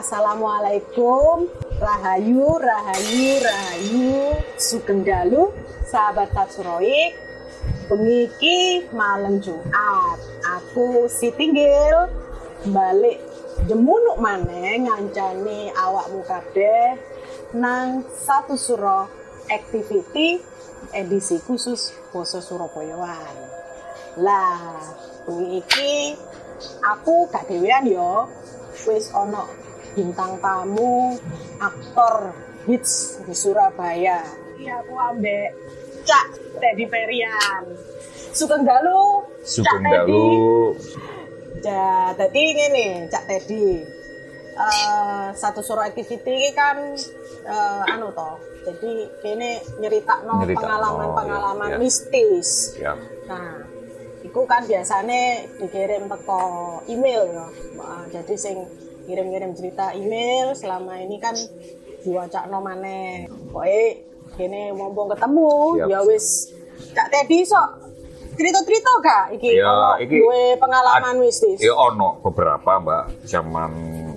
Assalamualaikum, Rahayu, Rahayu, Rahayu, Sugeng Dalu, sahabat Tatsuroik, pengiki malam Jumat. Aku si Tinggil, balik jemunuk maneh ngancani awakmu kabeh nang satu suro activity edisi khusus Boso Surabayaan. Lah, bengi iki aku gak dhewean yo. Wis ana bintang tamu aktor hits di Surabaya. Iya, aku ambek Cak Teddy Perian. Sugeng dalu. Cak Sugeng Teddy. dalu. Ja, tadi ngene, Cak Teddy. Eh, satu suruh activity ini kan eh, anu toh. Jadi kene nyeritakno Nyeritakno, pengalaman-pengalaman ya, ya. mistis. Ya. Nah, itu kan biasanya dikirim teko email ya. Jadi sing kirim-kirim cerita email selama ini kan diwacakno maneh. Pokoke kene mumpung ketemu Siap. ya wis Cak Teddy sok cerita-cerita gak iki Ya, iki duwe pengalaman mistis. Ya ono beberapa mbak zaman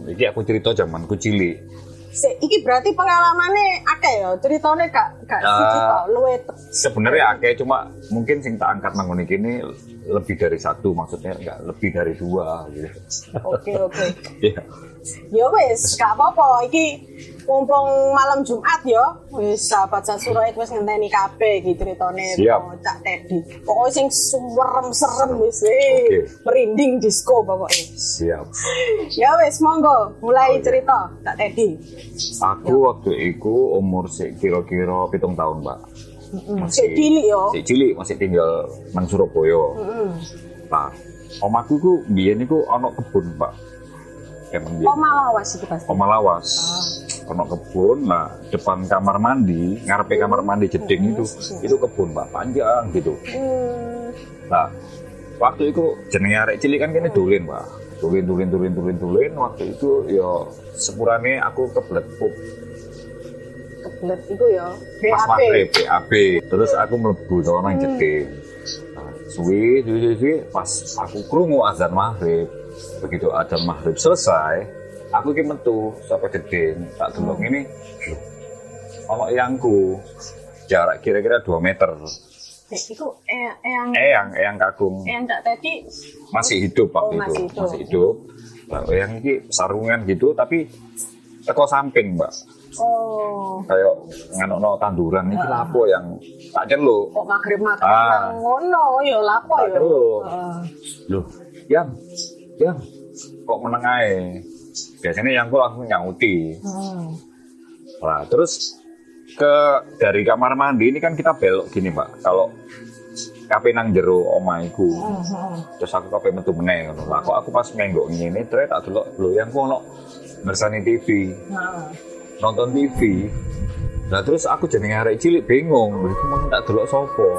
iki aku cerita zamanku cilik. Sik, iki berarti pengalamannya akeh ya, ceritanya gak gak Ya. siji tok, luwe Sebenarnya akeh cuma mungkin sing tak angkat nang ngene kene lebih dari satu maksudnya enggak lebih dari dua gitu. Oke, oke. Ya. Ya wis, gak apa-apa. Iki mumpung malam Jumat ya, wis sahabat Sasuroid wis ngenteni kabeh iki karo Cak Teddy. Pokoknya sing sumerem serem wis eh, Oke. merinding disco pokoknya. Siap. Ya wis, monggo mulai cerita Cak Teddy. Aku waktu itu umur sik kira-kira pitung tahun, Mbak. Sik cilik ya. Sik cilik masih tinggal nang Surabaya. Heeh. Nah, omaku ku biyen iku ana kebun, Pak. Emang biyen. Oh malawas iki pasti. Oma lawas. Ono kebun, nah depan kamar mandi, ngarepe kamar mandi jeding itu, itu kebun Pak panjang gitu. Hmm. Nah, waktu itu jenenge arek cilik kan kene dolen, Pak. Dolen dolen dolen dolen dolen waktu itu ya sepurane aku kebelet pup Kebelet iku ya. pas maghrib BAB. Terus aku mlebu to nang jeding. Nah, suwi, suwi, suwi, suwi, pas aku krungu azan maghrib. Begitu azan maghrib selesai, aku ki metu saka jeding, tak delok ini, ono yangku jarak kira-kira 2 meter. Eh, iku eh, eyang Eyang, eyang kakung eyang Cak Teddy masih hidup Oh, waktu masih itu, hidup. masih hidup. Nah, eyang ini sarungan gitu, tapi teko samping, Mbak. oh Kayak nganokno tanduran iki lapo yang tak celuk. kok maghrib maghrib Ah. ngono ya lapo Tak ya celuk. Heeh. Loh, yang, yang, kok meneng ae? Biasanya yang aku langsung nyauti. Hmm. Nah, terus ke dari kamar mandi ini kan kita belok gini, Mbak. Kalau kape nang jero omaiku, Hmm. terus aku kape metu meneh ngono. Lah kok aku pas menggok ngene, terus tak delok lho yang ku ono bersani TV, Nah, nonton TV. Nah, terus aku jenenge arek cilik bingung, iku mau tak delok sapa.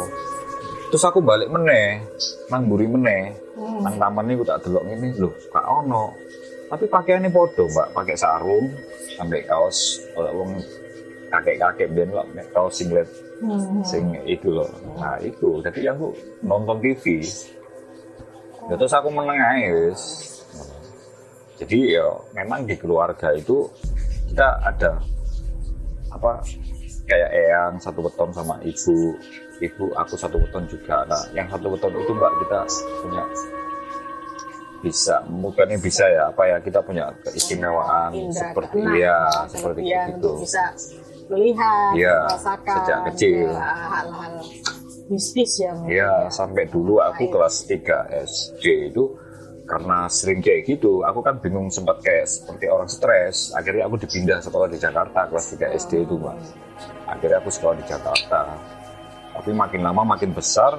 Terus aku balik meneh, nang mburi meneh. Nang taman niku tak delok ngene, lho, gak ono. Tapi pakaiannya podo, Mbak, pakai sarung sampai kaos kalau wong kakek-kakek ben nek kaos singlet hmm. sing itu loh. Nah, itu. Jadi aku nonton TV. Ya, terus aku meneng ae wis. Jadi ya memang di keluarga itu kita ada apa kayak eyang satu weton sama ibu ibu aku satu weton juga nah yang satu weton itu mbak kita punya bisa bukannya bisa ya apa ya kita punya keistimewaan Indra seperti ya seperti kelebihan itu bisa melihat Iya, merasakan sejak kecil. ya, hal-hal mistis ya Iya, sampai dulu aku kelas 3 SD itu karena sering kayak gitu, aku kan bingung sempat kayak seperti orang stres. Akhirnya aku dipindah sekolah di Jakarta kelas 3 SD itu, Mbak. Akhirnya aku sekolah di Jakarta. Tapi makin lama makin besar,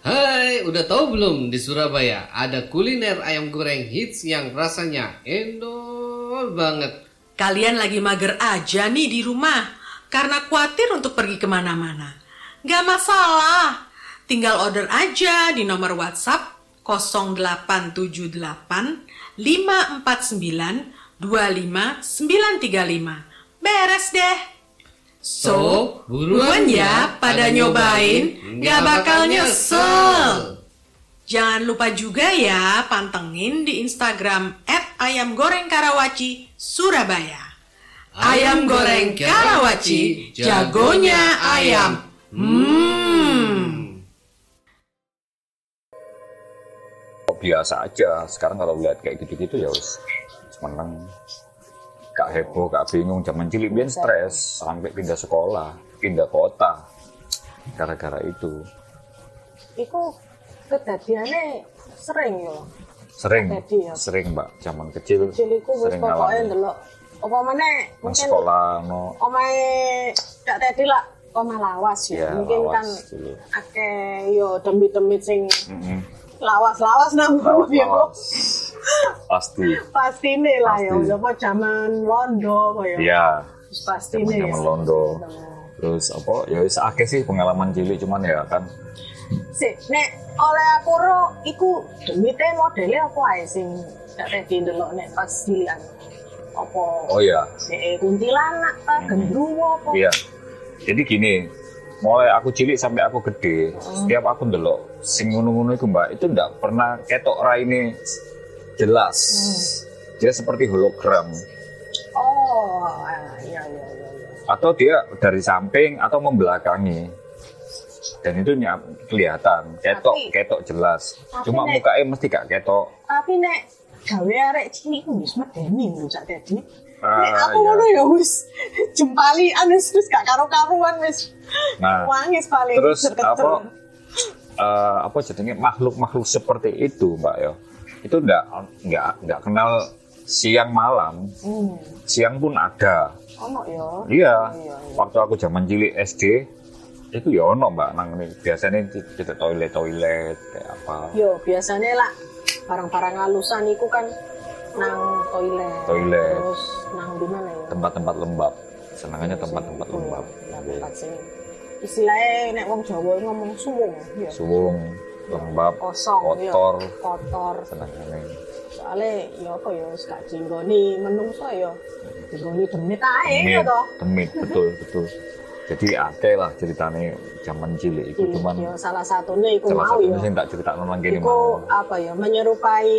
Hai, udah tahu belum di Surabaya ada kuliner ayam goreng hits yang rasanya endol banget. Kalian lagi mager aja nih di rumah karena khawatir untuk pergi ke mana-mana. Gak masalah, tinggal order aja di nomor WhatsApp 0878 549 25935. Beres deh. So, buruan ya pada nyobain, nggak bakal nyesel. Jangan lupa juga ya pantengin di Instagram ayam goreng Karawaci Surabaya. Ayam goreng Karawaci, jagonya ayam. Hmm. Biasa aja sekarang kalau lihat kayak gitu-gitu ya wis menang gak heboh gak bingung zaman cilik biar stres sampai pindah sekolah pindah kota gara-gara itu Iku kedadiannya sering ya. sering Jadi ya. sering mbak zaman kecil Ciliku wis sering pokoknya ndelok. Apa nang mungkin sekolah no omahe Kak Teddy lah omah lawas ya. ya mungkin lawas kan akeh yo demit-demit sing Mm-mm. Lawas-lawas nang Lawas, ya lawas. pasti Pasti nih lah ya, Pasti. apa zaman Londo ya. ya Pasti nih. ya. zaman Londo terus apa ya wis akeh sih pengalaman cilik cuman ya kan Sik, nek oleh aku ro iku demite modele apa ae sing Kak Teddy ndelok nek pas cilikan. Apa oh ya Dek kuntilanak ta gendruwo apa? Iya. Jadi gini, mulai aku cilik sampai aku gede, setiap aku ndelok sing ngono-ngono iku Mbak, itu ndak pernah ketok raine jelas. Dia seperti hologram Oh, iya iya iya. iya. atau dia dari samping atau membelakangi. Dan itu nyap, kelihatan, ketok, Tapi- ketok jelas. tapi Cuma mukanya mesti gak ketok. Tapi nek gawe arek cilik ku wis medeni lho Teddy. Ah, Nek aku iya. ngono ya wis jempali anu wis gak karo-karuan wis. Nah, Wangis paling terus apa eh, apa jadinya makhluk-makhluk seperti itu mbak ya itu enggak enggak enggak kenal siang malam Hmm. siang pun ada Ono ya. iya Iya, iya. waktu aku zaman cilik SD itu ya ono mbak nang biasanya di toilet toilet kayak apa Yo biasanya lah barang-barang halusan iku kan nang toilet. Toilet. Terus nang di mana ya? tempat-tempat lembab senangannya tempat-tempat Iku, lembab tempat sing istilahnya nek wong Jawa ngomong suwung ya. suwung lembab Kosong kotor Kotor. senangannya Soalnya ya apa ya gak jinggoni menungso ya. Jinggoni demit ae ya toh. demit betul betul jadi akeh lah ceritanya zaman cilik itu Iya, cuman ya salah satunya iku salah mau satunya ya. tak cerita nang kene Iku mau apa ya menyerupai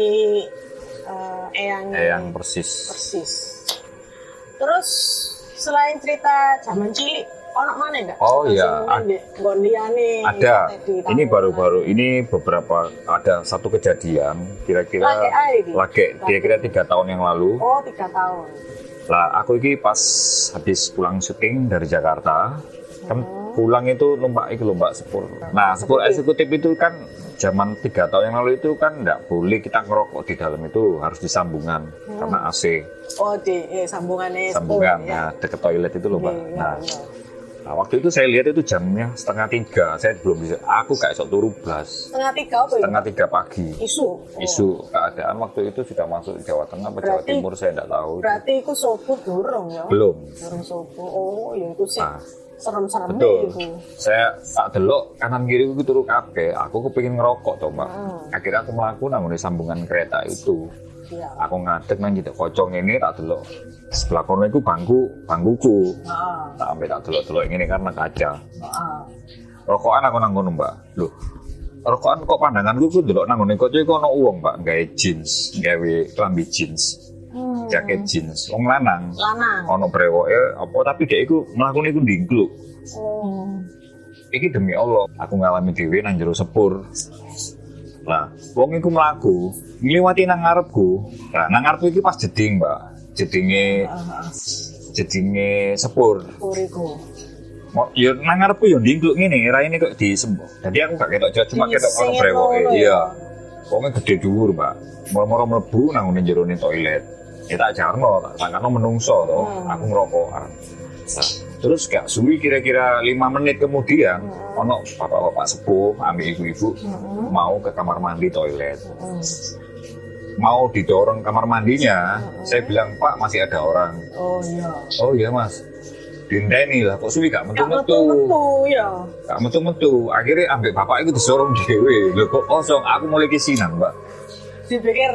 eh, eyang eyang persis persis. Terus selain cerita zaman cilik, ono mana enggak? Oh, iya. Gondiane. ada ini baru-baru ini beberapa ada satu kejadian kira-kira lagi kira-kira tiga tahun yang lalu Oh, tiga tahun. lah aku ini pas habis pulang syuting dari Jakarta kan pulang itu numpak itu lomba sepur nah sepur eksekutif itu kan zaman tiga tahun yang lalu itu kan nggak boleh kita ngerokok di dalam itu harus disambungan karena AC Oh, di eh, sambungannya sambungan sepuluh, nah deket toilet itu loh mbak Iya, nah, iya. nah, waktu itu saya lihat itu jamnya setengah tiga saya belum bisa aku kayak sok turu blas Setengah tiga apa ya? setengah tiga pagi Isu. Oh. isu keadaan waktu itu sudah masuk Jawa Tengah atau Jawa Timur saya tidak tahu Berarti iku subuh durung ya? belum Durung subuh. Oh, ya itu sih. Nah, Serem-serem betul iku. saya tak delok kanan kiri aku turu kabeh aku kepingin ngerokok toh mbak Hmm. akhirnya aku melakukan nang sambungan kereta itu Iya. aku ngadeg nang jitu kocong ini tak delok sebelah kono itu bangku bangkuku Heeh. tak ambil tak delok delok ini karena kaca Heeh. rokokan aku nang kono mbak loh rokokan kok pandanganku ku delok nang ngene kok ono uang mbak gawe jeans gawe klambi jeans. Jaket jeans. Wong lanang. Lanang. ono brewoke apa tapi dia iku mlakukan iku ndingkluk. Oh. iki demi Allah aku ngalami dhewe nang jero sepur. Lah wong iku mlaku ngliwati nang ngarepku. Lah nang ngarepku iki pas jeding mbak. Jedinge jedinge sepur. Puriku. Mau ya nang ngarepku ya ndingkluk ngene raine kok disembuh jadi aku gak ketok jauh cuma ketok ono brewoke. ya? iya. Wonge gede dhuwur mbak. Moro-moro mlebu nang ngene jero toilet ya tak jarno tak sangkano menungso to Hmm. aku ngerokokan Nah, terus gak suwi kira-kira lima menit kemudian Hmm. ono bapak-bapak sepuh ambil ibu-ibu mau ke kamar mandi toilet. Hmm. mau didorong kamar mandinya saya bilang pak masih ada orang. Oh iya. oh iya mas. Dinteni lah kok suwi gak Gak metu-metu metu-metu ya. gak metu-metu. Akhirnya ambil bapak itu disorong dewe lho kok kosong? Aku mulai kesinan mbak. Dipikir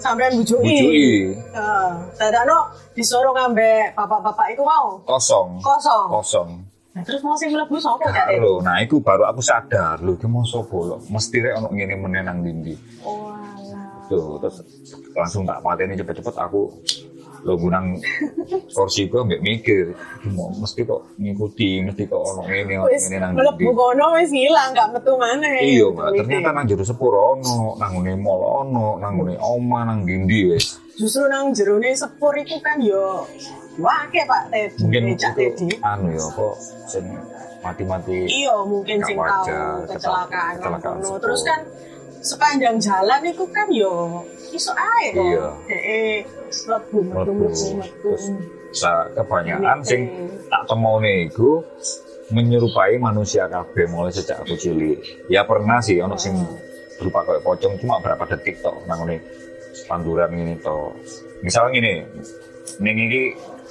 sampean bujui. Bujui. Heeh. Dadakno disuruh ngambe bapak-bapak itu mau kosong kosong. kosong Nah, terus mau sing mlebu sapa? Teh? Lho, nah itu baru aku sadar lho iki mau sapa lho mesti rek ono ngene meneh nang dindi Oh. Tuh, terus langsung tak pateni cepet-cepet aku lo gunang kursi gue mbak mikir mesti kok ngikuti mesti kok ono ngene ono ngene nang mlebu dindi kono wis ilang gak metu maneh. iya mbak ternyata nang jero sepur ono nang ngene mall ono nang ngene oma nang dindi wis justru nang jerone sepur itu kan yo wake Pak Teh. mungkin Cak Teddy. anu ya kok sing mati-mati Iya, mungkin sing tahu kecelakaan kecelakaan sepur. Terus kan sepanjang jalan itu kan yo iso ae kok. Iya. Mlebu. Terus sa kebanyakan sing tak temone iku menyerupai manusia kabeh mulai sejak aku cilik. Ya pernah sih ono sing berupa kayak pocong cuma berapa detik tok nang ngene panduran ini to. Misalnya gini, ning iki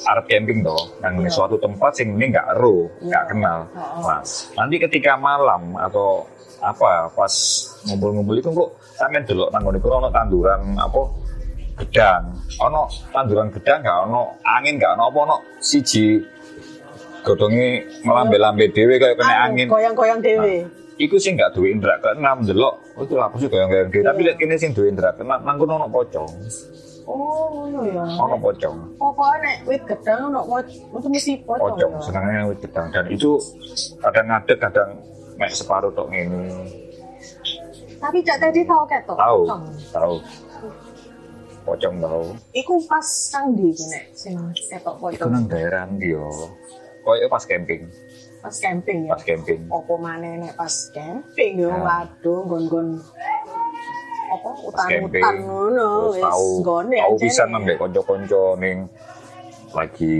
arep camping to, nang ngene suatu tempat sing ini nggak ero, nggak kenal. Nah, nanti ketika malam atau apa pas ngumpul-ngumpul itu kok sampean delok nang ngene ono tanduran apa gedang. Ono tanduran gedang gak? Ono angin gak? Ono apa? Ono siji godhonge melambe-lambe dhewe kayak kena Anu, angin. Goyang-goyang dhewe. iku sih gak duwe indra. Keenam delok oh itu apa sih goyang-goyang dhewe. Tapi lihat kene sing duwe indra. Keenam nang kono ono pocong. Oh, ngono ya. ono pocong. Pokoknya nek wit gedang ono poc- itu mesti pocong. pocong ya. senangnya wit gedang. Dan itu kadang ngadeg kadang mek separuh tok ngene. Tapi Cak Teddy tau ketok tahu pocong. tahu pocong tahu Iku pas kang iki nek? Sing ketok itu pocong nang daerah ndi yo? Koyo pas camping. Pas camping ya. pas camping. Opo maneh nek pas camping yo? Nah. waduh nggon-nggon apa utan-utan ngono wis nggone bisa nih. nambah konco-konco ning lagi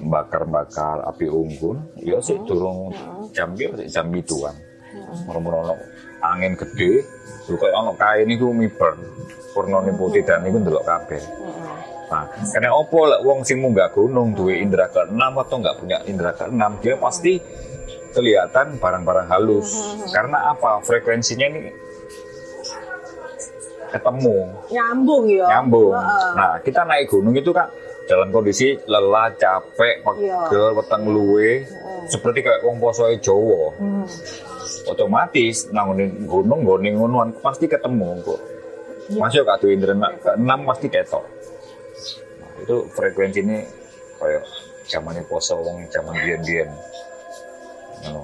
bakar-bakar api unggun. Ya sih durung jam ya sih jam ituan murmur ono angin gede terus kayak ono kain itu miber purnone putih dan itu ndelok kabeh Nah, karena opo lek wong sing munggah gunung duwe indra keenam atau nggak punya indra keenam, dia pasti kelihatan barang-barang halus. Karena apa? Frekuensinya ini ketemu nyambung ya. nyambung. Nah, kita naik gunung itu kan dalam kondisi lelah, capek, Iya. pegel, weteng luwe, seperti kayak wong posoe Jawa. Hmm. Otomatis nang gunung ngene ngonoan pasti ketemu kok. Iya. Masuk indra keenam pasti ketok. Nah, itu frekuensi ini kayak zamannya poso wong zaman biyen-biyen. Ngono.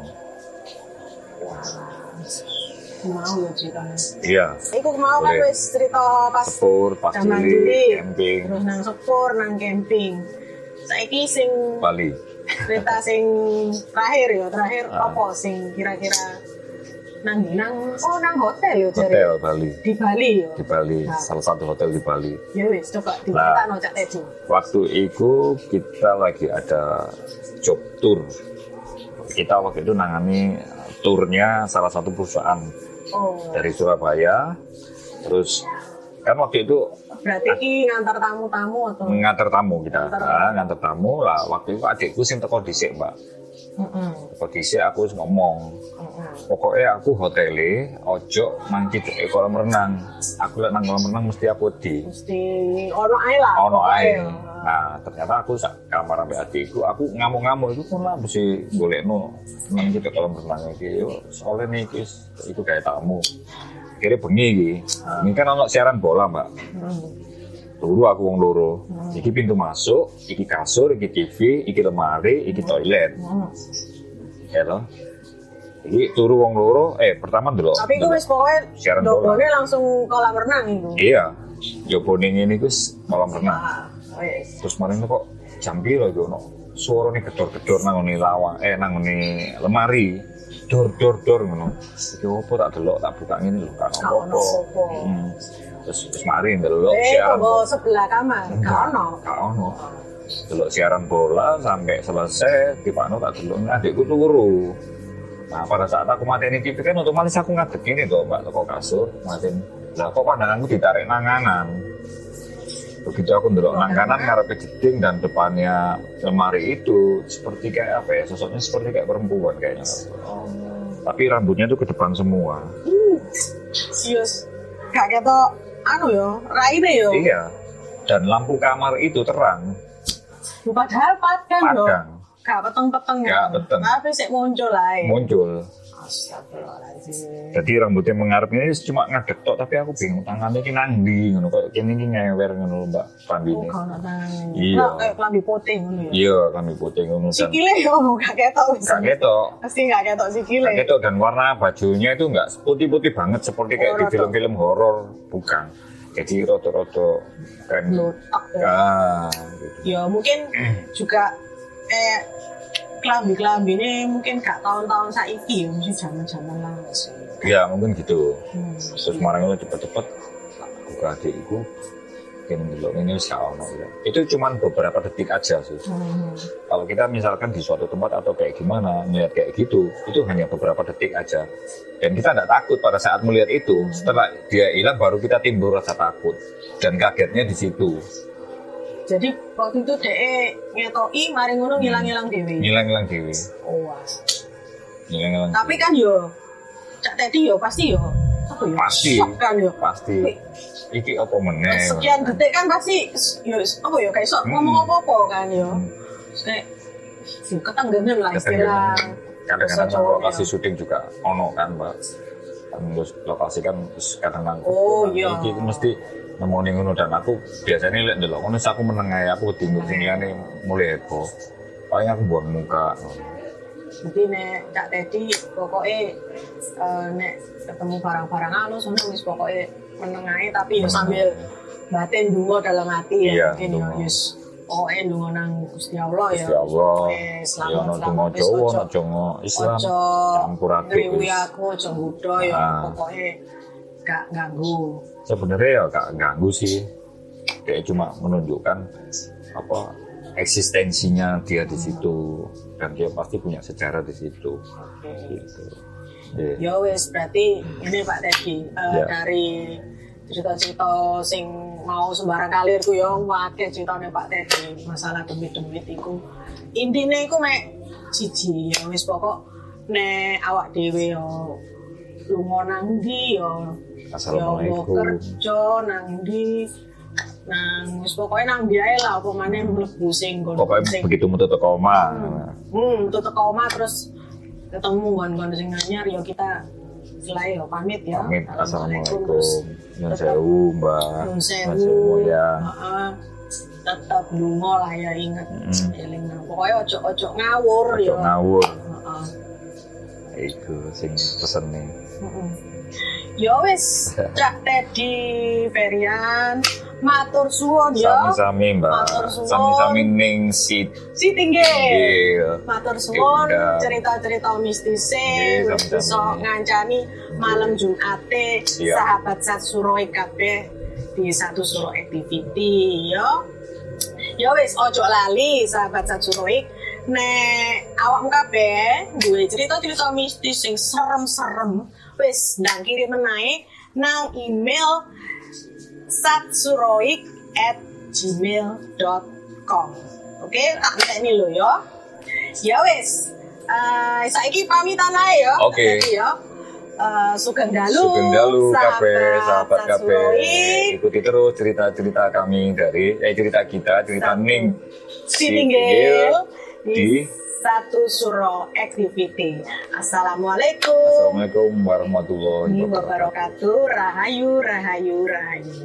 Mau ya ceritanya. Iya, Iku mau kan wis cerita pas sepur, pas cilik, camping, Terus nang sepur, nang camping. Saiki sing Bali. cerita sing terakhir ya, terakhir Ah. apa sing kira-kira nang nang oh nang hotel ya jare. Hotel Bali. Di Bali ya. Di Bali, Nah. salah satu hotel di Bali. Ya wis coba diceritakan Cak Teddy. Waktu itu kita lagi ada job tour. Kita waktu itu nangani turnya salah satu perusahaan Oh. dari Surabaya. Terus kan waktu itu Berarti ki ngantar tamu-tamu atau ngantar tamu kita, Ngantar nah, ngantar tamu lah. Waktu itu adikku sing teko dhisik, Mbak. Teko dhisik aku ngomong, Heeh. pokoknya aku hotele ojo nang cedeke kolam renang. Aku lihat nang kolam renang mesti aku di Mesti ono ae lah. ono ae. Nah, ternyata aku sak kamar ambek adikku, aku ngamuk-ngamuk itu pun lah mesti golekno nang cedek kolam renang iki. Soalnya nih iki wis- iku kayak tamu. Kira bengi iki. Ini kan ono siaran bola, Mbak. Heeh. Turu aku wong loro. Iki pintu masuk, iki kasur, iki TV, iki lemari, iki toilet. Heeh. Ya toh? Iki turu wong loro, eh pertama dulu. Tapi gue wis Siaran dobone langsung kolam renang itu. Iya. Yo boning ini Gus kolam renang. Ah, wis. Terus kemarin kok jam piro iki ono suara nih gedor-gedor nang ngene lawang, eh nang ngene lemari. Dor dor dor ngono. Iki opo tak delok tak buka ngene lho, kan apa. Hmm. Terus terus mari ndelok Eh, siaran. tunggu sebelah kamar. Gak ono. Gak ono. Delok siaran bola sampai selesai di Pano tak delok nah, adikku turu. Nah pada saat aku mateni TV kan otomatis aku ngadeg ini tuh mbak toko kasur mateni. Lah kok pandanganku ditarik nanganan. Begitu aku ndelok nang kanan ngarepe jeding dan depannya lemari itu seperti kayak apa ya sosoknya seperti kayak perempuan kayaknya. Tapi rambutnya tuh ke depan semua. Yes. Gak ketok anu yo, raine yo. Iya. Dan lampu kamar itu terang, Padahal padang yo. padang, Gak peteng-peteng ya. Gak peteng. Tapi sik muncul ae. muncul. Astagfirullahaladzim. Jadi rambutnya mengarep ini cuma ngadek tok, tapi aku bingung tangannya ini nandi, ngono kok kini ini ngewer ngono lho, Mbak Pandi Oh, ini. tangan. Iya. Nah, kayak kelambi putih ngono ya. Iya, kami putih ngono Sikile yo gak ketok gak ketok. Pasti gak ketok sikile. Gak ketok dan warna bajunya itu nggak putih-putih banget seperti kayak Oh, di film-film horor, bukan. Jadi roto-roto kan. Ya. Ah, gitu. Ya mungkin juga kayak kelambi-kelambi ini mungkin gak tahun-tahun saiki ya, mesti zaman-zaman langsung. Ya mungkin gitu. Hmm. Terus kemarin itu cepet-cepet aku ke adikku mungkin dulu ini ono ya. Itu cuman beberapa detik aja sih. Hmm. Kalau kita misalkan di suatu tempat atau kayak gimana melihat kayak gitu, itu hanya beberapa detik aja. Dan kita tidak takut pada saat melihat itu. Setelah dia hilang baru kita timbul rasa takut dan kagetnya di situ. Jadi waktu itu DE ngetoki mari ngono ngilang-ngilang dewe. Ngilang-ngilang dewi. Oh. Ngilang-ngilang. Tapi kan yo Cak Teddy yo pasti yo yo? Pasti. Kan yo. pasti iki apa meneh. Sekian detik kan pasti yo apa yo kayak sok Hmm. ngomong apa-apa kan yo. Hmm. Kayak ketenggelam lah istilah. Kadang-kadang lokasi ya. syuting juga ono kan, Mbak. Kan terus lokasi kan kadang-kadang Oh, kan, iya. Iki mesti nemoni ngono dan aku biasanya lihat delok ngono aku meneng ae aku tinggal sing liyane mulai heboh. Paling aku buang muka. Jadi nek Cak Teddy pokoknya eh, nek ketemu barang-barang halus ngono wis pokoknya menengahi tapi yo sambil batin dungo dalam hati Iya, ya mungkin yo dungo. yes pokoknya dungo nang Gusti Allah ya. Gusti Allah. Pokoknya Ya selamat selamat wis Jawa, ono donga Islam. campur aduk wis. aku ojo ya Ah. pokoknya gak ganggu. Sebenarnya ya gak ganggu sih. Kayak cuma menunjukkan apa eksistensinya dia di situ dan dia pasti punya sejarah di situ. Gitu. Iya. Ya wis berarti ini Pak Teddy eh, Ya. dari cerita-cerita sing mau sembarang kalir ku ya wakil ceritanya Pak Teddy masalah demit-demit iku intine iku mek siji ya wis pokok nek awak dhewe yo lunga nang ndi yo yo Assalamualaikum. mau kerja nang ndi nang wis pokoknya nang ndi ae lah apa maneh mlebu sing Pokoknya sing begitu metu teko omah. hmm tuh teko omah terus ketemu gon-gon sing anyar ya kita selai ya pamit ya Pamit. Assalamualaikum. Nyun sewu, Mbak. Nyun sewu ya. heeh. tetap lunga lah ya inget Mm. eling nang. pokoknya ojo ojo ngawur Ojo ya ngawur. Heeh. Iku sing pesene. Heeh. Ya wis, Cak Teddy Ferian, matur suwun ya. Sami-sami, Mbak. Sami-sami ning sit. Si tinggi. Iya. Matur suwun cerita-cerita mistise Iya, wis bisa ngancani malam Jumate Iya. sahabat sat suroe kabeh di satu suro activity ya. Ya wis ojo lali sahabat sat suroe nek awakmu kabeh duwe cerita-cerita mistis sing serem-serem wis ndang kirim menae nang email satsuroik at gmail.com Oke, tak ini lo ya. Ya wis. Eh saiki pamitan ae ya. Oke. Jadi ya. Eh sugeng dalu. Sugeng dalu sahabat. Satsuroik. Ikuti terus cerita-cerita kami dari eh cerita kita, cerita Satu. ning Sintinggil di di satu suro activity. Assalamualaikum Assalamualaikum warahmatullahi wabarakatuh. wabarakatuh. Rahayu, rahayu, rahayu.